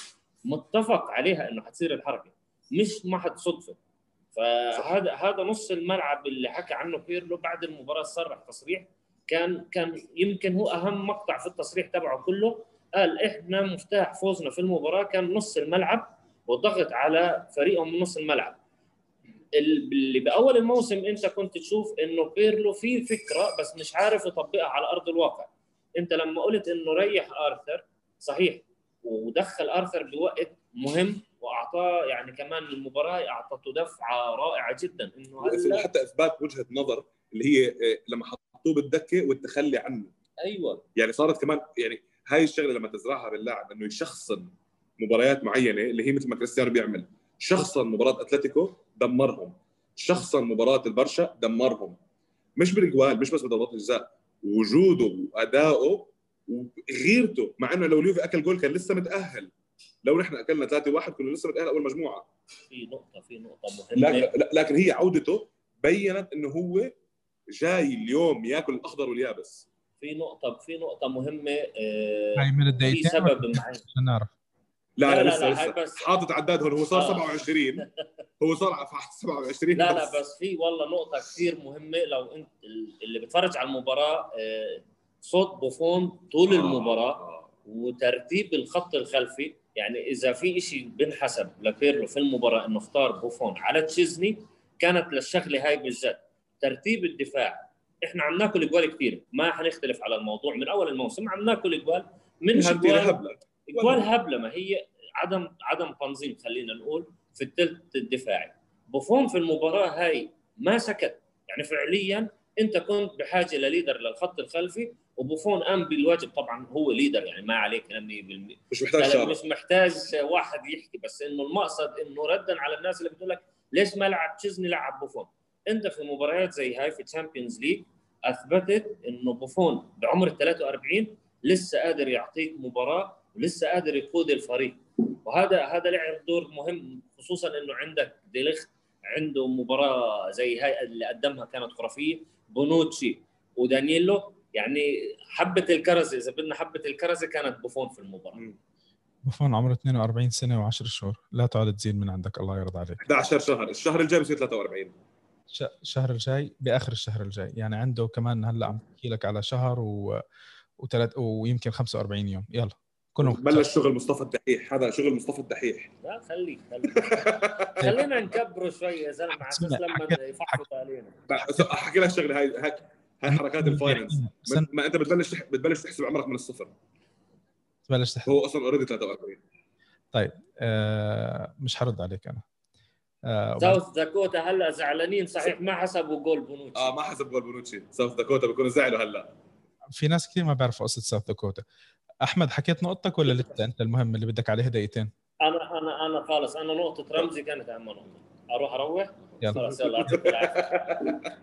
متفق عليها إنه حتصير الحركة مش محض صدفه فهذا هذا نص الملعب اللي حكى عنه بيرلو بعد المباراة صرح تصريح. كان كان يمكن هو أهم مقطع في التصريح تبعه كله. قال إحنا مفتاح فوزنا في المباراة كان نص الملعب. والضغط على فريقهم من نص الملعب. اللي بأول الموسم أنت كنت تشوف إنه بيرلو في فكرة بس مش عارف يطبقها على أرض الواقع. أنت لما قلت إنه ريح آرثر صحيح. ودخل آرثر بوقت مهم وأعطاه يعني كمان المباراة أعطته دفعة رائعة جدا. إنه هلا حتى إثبات وجهة نظر اللي هي آه، لما حطوه بالدكة والتخلي عنه. أيوه. يعني صارت كمان يعني هاي الشغلة لما تزرعها باللاعب إنه يشخصن مباريات معينة اللي هي مثل ما كريستيانو بيعمل. شخصن مباراة أتلتيكو دمرهم. شخصن مباراة البرشا دمرهم. مش بالجوال مش بس بضربات الجزاء وجوده وادائه وغيرته مع إنه لو اليوفي أكل جول كان لسه متأهل. لو نحن أكلنا 3 1 كنا لسه متأهل أول مجموعة. في نقطة في نقطة مهمة. لكن لكن هي عودته بينت إنه هو جاي اليوم ياكل الأخضر واليابس. في نقطة في نقطة مهمة آه، هاي من في الدقيقتين سبب معين. نعرف؟ لا لا، لا, لا، لسه لسه. بس- حاطط عداد هون هو صار آه. 27 هو صار على 27 لا لا بس. في والله نقطة كثير مهمة. لو انت اللي بيتفرج على المباراة آه، صوت بوفون طول المباراة آه. وترتيب الخط الخلفي. يعني إذا في شيء بنحسب لبيرلو في المباراة إنه اختار بوفون على تشيزني كانت للشغلة هاي بالذات ترتيب الدفاع. إحنا عم ناكل إجوال كثير. ما حنختلف على الموضوع. من أول الموسم عم ناكل إجوال. منها كثير اجوال هبلة ما هي عدم عدم تنظيم خلينا نقول في الثلث الدفاعي. بوفون في المباراة هاي ما سكت. يعني فعليا أنت كنت بحاجة ل leader للخط الخلفي وبوفون قام بالواجب. طبعا هو leader يعني ما عليه كلام 100% مش محتاج شارة مش محتاج واحد يحكي بس إنه المقصد إنه ردا على الناس اللي بتقول لك ليش ما لعب تشيزني لعب بوفون. أنت في مباريات زي هاي في Champions League أثبتت إنه بوفون بعمر ال 43 لسه قادر يعطيك مباراة ولسه قادر يقود الفريق. وهذا هذا لعب دور مهم خصوصا إنه عندك ديليخت عنده مباراة زي هاي اللي قدمها كانت خرافية. بونوتشي ودانييلو يعني حبة الكرزه إذا بدنا حبة الكرزه كانت بوفون في المباراة. بوفون عمره 42 سنة و10 شهور. لا تعد تزيد من عندك الله يرضى عليك. 11 شهر. الشهر الجاي بصير 43 ش- الشهر الجاي بآخر الشهر الجاي. يعني عنده كمان هلأ عم بحكي لك على شهر و وثلاث ويمكن 45 يوم. يلا. كلهم بلش شغل مصطفى الدحيح. هذا شغل مصطفى الدحيح. لا خليك خليك <laughs> خلينا نكبره شوي يا زلمة على أساس لما يفحصوا علينا أحكي لك شغلة. هاي هاي هاي حركات ال finance. ما أنت بتبلش تح- بتبلش تحسب عمرك من الصفر. بلش تحكي هو أصلا already 43 آه مش حرد عليك أنا. آه ساوث داكوتا هلأ زعلانين صحيح ما حسبوا جول بونوتشي. آه ما حسب جول بونوتشي. ساوث داكوتا بيكونوا زعلوا هلأ. في ناس كثير ما بيعرفوا قصة ساوث داكوتا. أحمد حكيت نقطتك ولا لسه؟ أنت المهم اللي بدك عليه دقيقتين. أنا أنا أنا خلص أنا نقطة رمزي كانت اهم نقطه أروح أروح؟ يلا. <laughs>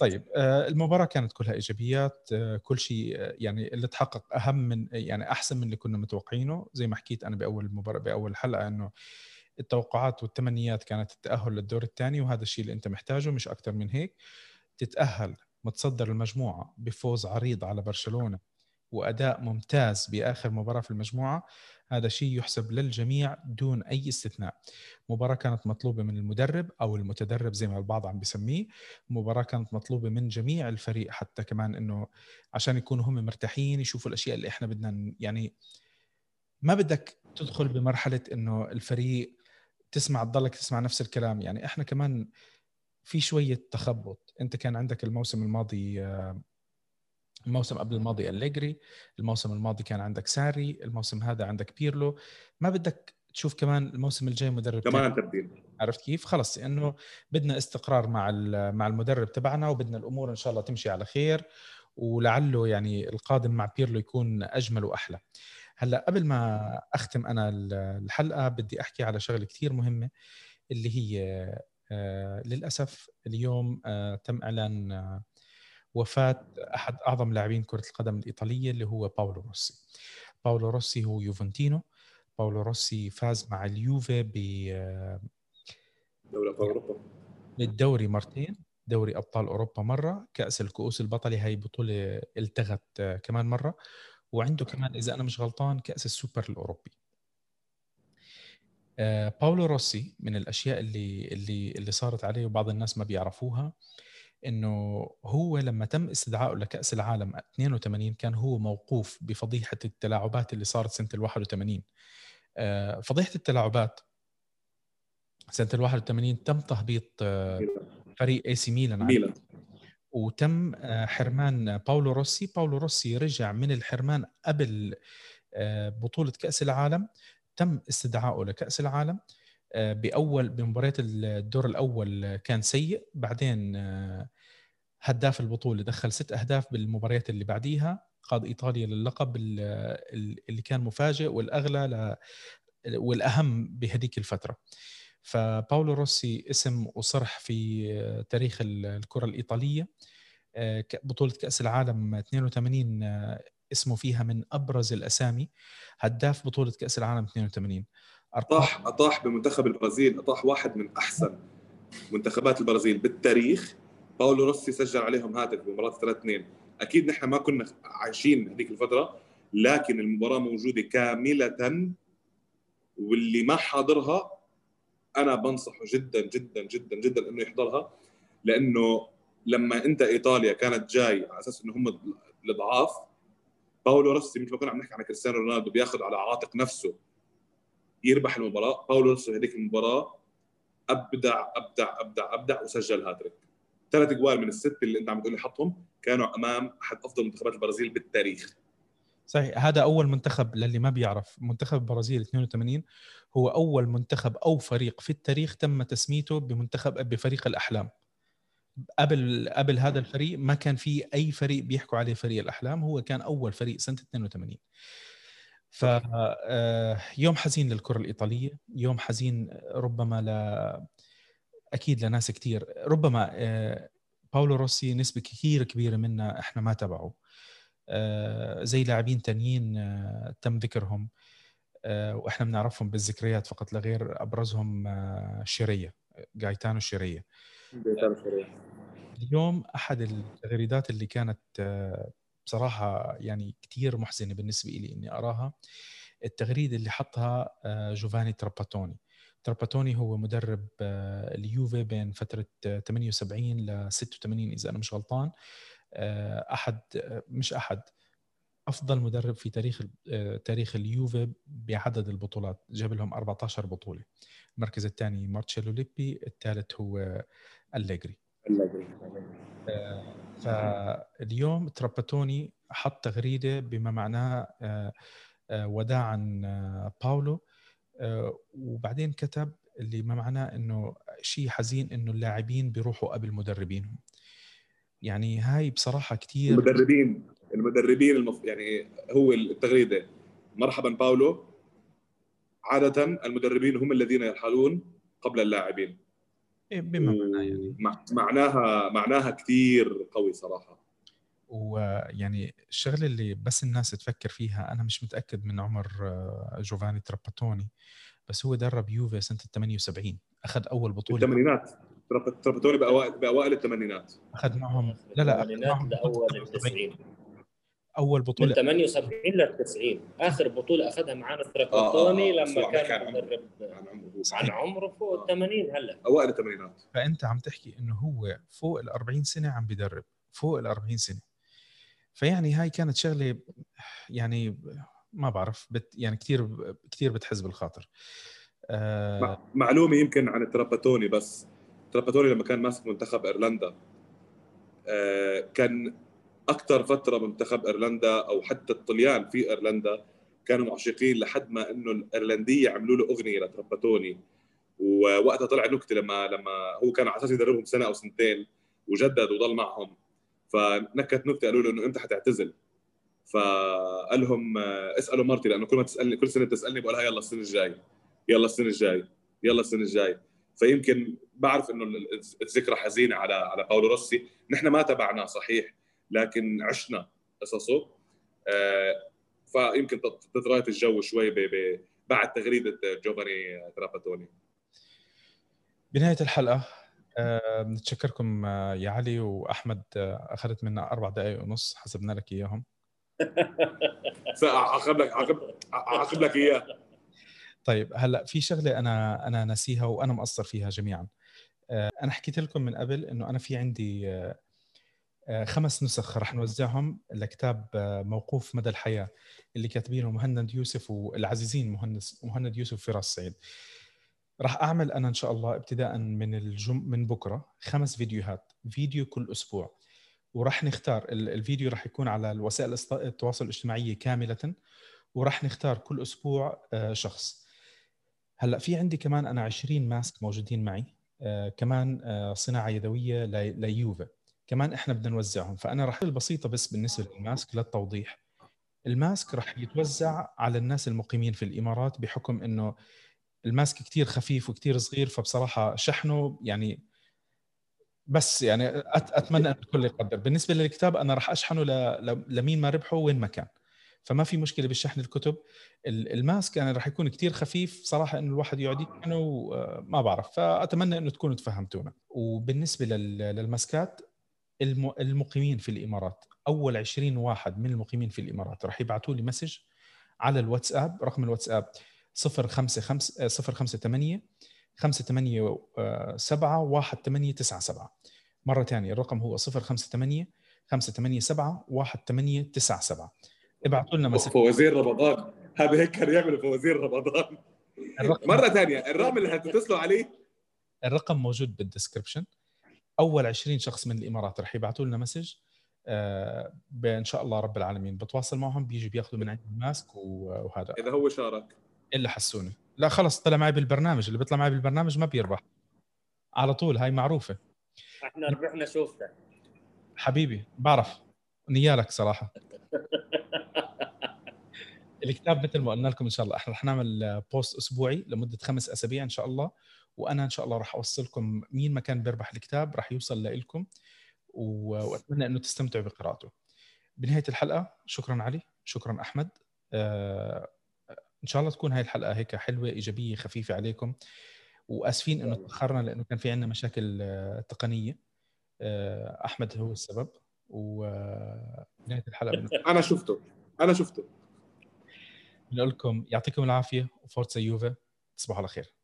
طيب آه، المباراة كانت كلها إيجابيات آه، كل شيء آه، يعني اللي تحقق أهم من يعني أحسن من اللي كنا متوقعينه. زي ما حكيت أنا بأول المباراة بأول حلقة إنه التوقعات والتمنيات كانت التأهل للدور الثاني وهذا الشيء اللي أنت محتاجه مش أكثر من هيك. تتأهل متصدر المجموعة بفوز عريض على برشلونة وأداء ممتاز بآخر مباراة في المجموعة هذا شيء يحسب للجميع دون أي استثناء. مباراة كانت مطلوبة من المدرب أو المتدرب زي ما البعض عم بيسميه مباراة كانت مطلوبة من جميع الفريق حتى كمان إنه عشان يكونوا هم مرتاحين يشوفوا الأشياء اللي إحنا بدنا يعني ما بدك تدخل بمرحلة إنه الفريق تسمع تضلك تسمع نفس الكلام. يعني إحنا كمان في شوية تخبط. أنت كان عندك الموسم الماضي آه، الموسم قبل الماضي أليجري الموسم الماضي كان عندك ساري الموسم هذا عندك بيرلو ما بدك تشوف كمان الموسم الجاي مدرب. كمان تبديل عرفت كيف؟ خلص انه بدنا استقرار مع مع المدرب تبعنا وبدنا الأمور إن شاء الله تمشي على خير ولعله يعني القادم مع بيرلو يكون أجمل وأحلى. هلأ قبل ما أختم أنا ال- الحلقة بدي أحكي على شغلة كثير مهمة اللي هي آه، للأسف اليوم آه، تم إعلان آه، وفاه أحد أعظم لاعبين كرة القدم الإيطالية اللي هو باولو روسي. باولو روسي هو يوفنتينو. باولو روسي فاز مع اليوفي ب دوري أبطال أوروبا. بالدوري مرتين دوري أبطال أوروبا مرة كأس الكؤوس البطله هي بطولة التغت آه، كمان مرة. وعنده كمان إذا أنا مش غلطان كأس السوبر الأوروبي. آه، باولو روسي من الأشياء اللي اللي اللي صارت عليه وبعض الناس ما بيعرفوها. إنه هو لما تم استدعائه لكأس العالم 82 كان هو موقوف بفضيحة التلاعبات اللي صارت سنة ال 81 آه، فضيحة التلاعبات سنة ال 81 تم تهبيط آه، فريق اي سي ميلان ميلان. وتم حرمان باولو روسي. باولو روسي رجع من الحرمان قبل بطولة كأس العالم. تم استدعائه لكأس العالم. آه، بأول بمباريات الدور الأول كان سيء. بعدين آه، هداف البطولة دخل ست أهداف بالمباريات اللي بعديها قاد إيطاليا للقب اللي كان مفاجئ والأغلى والأهم بهذيك الفترة. فباولو روسي اسم وصرح في تاريخ الكرة الإيطالية. آه، بطولة كأس العالم 82 اسمه فيها من أبرز الأسامي. هداف بطولة كأس العالم 82 أطاح أطاح بمنتخب البرازيل أطاح واحد من أحسن منتخبات البرازيل بالتاريخ. باولو روسي سجل عليهم هاتف بمباراة 3 2 أكيد نحن ما كنا عايشين هذيك الفترة لكن المباراة موجودة كاملة واللي ما حاضرها أنا بنصحه جدا جدا جدا جدا إنه يحضرها. لأنه لما أنت إيطاليا كانت جاي على أساس إنه هم الضعاف باولو روسي مثل ما كنا عم نحكي عن كريستيانو رونالدو بياخذ على عاتق نفسه. يربح المباراة. باولو روسي هذيك المباراة. أبدع أبدع أبدع أبدع وسجل هاتريك. ثلاث أجوال من الست اللي أنت عم تقول لي حطهم كانوا أمام أحد أفضل منتخبات البرازيل بالتاريخ. صحيح هذا أول منتخب للي ما بيعرف. منتخب البرازيل 82 هو أول منتخب أو فريق في التاريخ تم تسميته بمنتخب بفريق الأحلام. قبل قبل هذا الفريق ما كان في أي فريق بيحكوا عليه فريق الأحلام. هو كان أول فريق سنة 82 ف آه، يوم حزين للكرة الإيطالية يوم حزين ربما ل أكيد لناس كثير ربما آه، باولو روسي نسبة كثير كبيرة منا إحنا ما تبعه. آه، زي لاعبين تانيين تم ذكرهم وإحنا بنعرفهم بالذكريات فقط لا غير أبرزهم شيريا. جايتانو شيريا. اليوم أحد التغريدات اللي كانت آه، بصراحة يعني كثير محزنة بالنسبة لي إني أراها. التغريدة اللي حطها آه، جوفاني تراباتوني. تراباتوني هو مدرب آه، اليوفي بين فترة 78 ل 86 إذا أنا مش غلطان. أحد مش أحد أفضل مدرب في تاريخ تاريخ اليوفي بعدد البطولات. جاب لهم 14 بطولة. المركز الثاني مارتشيلو ليبي الثالث هو أليجري. آه، فاليوم تراباتوني حط تغريدة بما معناه آه، آه، وداعا باولو وبعدين كتب اللي ما معناه إنه شيء حزين إنه اللاعبين بيروحوا قبل مدربينهم. يعني هاي بصراحة كثير المدربين المدربين المف... يعني هو التغريدة مرحبا باولو. عادة المدربين هم الذين يرحلون قبل اللاعبين. إيه، بما معناه يعني. معناها معناها كثير قوي صراحة. ويعني الشغلة اللي بس الناس تفكر فيها أنا مش متأكد من عمر آه، جوفاني تراباتوني بس هو درب يوفي سنة 78 أخذ أول بطولة. الثمانينات. تراباتوني بأوائل بأوائل الثمانينات. أخذ معهم لا لا أخذ معهم لأول التسعين. أول بطولة. من 78 ل 90 آخر بطولة أخذها معنا تراباتوني آه آه لما كان مدرب عن عمره عن عمره فوق ال 80 هلأ. أوائل الثمانينات. فأنت عم تحكي إنه هو فوق ال 40 سنة عم بدرب فوق ال 40 سنة. فيعني هاي كانت شغلة يعني ما بعرف بت يعني كثير كثير بتحز بالخاطر. آه. معلومة يمكن عن التراباتوني بس تراباتوني لما كان ماسك منتخب إيرلندا آه كان أكثر فترة منتخب إيرلندا أو حتى الطليان في إيرلندا كانوا معشقين لحد ما إنه الإيرلندية عملوا له أغنية لتربتوني ووقتها طلع نكتة لما لما هو كان على أساس يدربهم سنة أو سنتين وجدد وضل معهم. فنكت نكتة قالوا له إنه أنت حتعتزل. فقال لهم اسألوا مرتي لأنه كل ما تسالني كل سنة بتسألني بقولها يلا السنة الجاي. يلا السنة الجاي. يلا السنة الجاي. فيمكن بعرف إنه الذكرى حزينة على على باولو روسي. نحن ما تبعناه صحيح. لكن عشنا قصصه آه، فيمكن تترايت الجو شوي بعد تغريدة جوفاني تراباتوني. بنهاية الحلقة أه نتشكركم آه، يا علي وأحمد آه، أخذت منا أربع دقائق ونص حسبنا لك إياهم. <laughs> اعقب لك اعقب لك إياه. طيب هلا في شغلة أنا أنا ناسيها وأنا مقصر فيها جميعا. آه، أنا حكيت لكم من قبل إنه أنا في عندي خمس نسخ رح نوزعهم لكتاب موقوف مدى الحياة اللي كاتبينه مهند يوسف والعزيزين مهندس مهند يوسف فراس سعيد. راح أعمل أنا إن شاء الله ابتداء من الجم من بكرة خمس فيديوهات فيديو كل أسبوع. وراح نختار الفيديو راح يكون على الوسائل التواصل الاجتماعي كاملة وراح نختار كل أسبوع آه، شخص. هلأ في عندي كمان أنا 20 mask موجودين معي آه، كمان آه، صناعة يدوية ليوفا. كمان إحنا بدنا نوزعهم. فأنا راح البسيطة بس بالنسبة لل mask للتوضيح. ال mask راح يتوزع على الناس المقيمين في الإمارات بحكم إنه ال mask كتير خفيف وكتير صغير فبصراحة شحنه يعني بس يعني أتمنى ان الكل يقدر. بالنسبة للكتاب أنا راح أشحنه لمين ما ربحه وين ما كان. فما في مشكلة بالشحن الكتب. الماسك أنا راح يكون كتير خفيف صراحة إنه الواحد يقعد يشحنه ما بعرف. فأتمنى إنه تكونوا تفهمتونا. وبالنسبة للماسكات المقيمين في الإمارات. أول 20 واحد من المقيمين في الإمارات. راح يبعثوا لي مسج على الواتساب رقم الواتساب 055 058 587 1897 مرة ثانية الرقم هو 058 587 1897 ابعثوا لنا message. فوازير رمضان. هذا هيك كانوا يعملوا فوازير رمضان. مرة ثانية الرقم اللي هتتصلوا عليه؟ الرقم موجود بال description أول 20 شخص من الإمارات رح يبعثوا لنا message آه ان شاء الله رب العالمين. بتواصل معهم بيجي بياخذوا من عندي ال mask وهذا. إذا هو شارك. إلا حسوني. لا خلص طلع معي بالبرنامج. اللي بيطلع معي بالبرنامج ما بيربح. على طول هاي معروفة. إحنا ربحنا شوفته حبيبي بعرف. نيالك صراحة. <laughs> الكتاب مثل ما قلنا لكم إن شاء الله. إحنا رح نعمل بوست أسبوعي لمدة خمس أسابيع إن شاء الله. وأنا إن شاء الله راح أوصلكم مين ما كان بيربح الكتاب راح يوصل لكم وأتمنى إنه تستمتعوا بقراءته. بنهاية الحلقة شكرا علي شكرا أحمد. آه إن شاء الله تكون هاي الحلقة هيك حلوة إيجابية خفيفة عليكم. وآسفين إنه تأخرنا لأنه كان في عندنا مشاكل آه، تقنية. آه، أحمد هو السبب. ونهايه الحلقة <laughs> أنا شفته. أنا شفته. بنقول لكم يعطيكم العافية. وفورتسا يوفا تصبحوا على خير.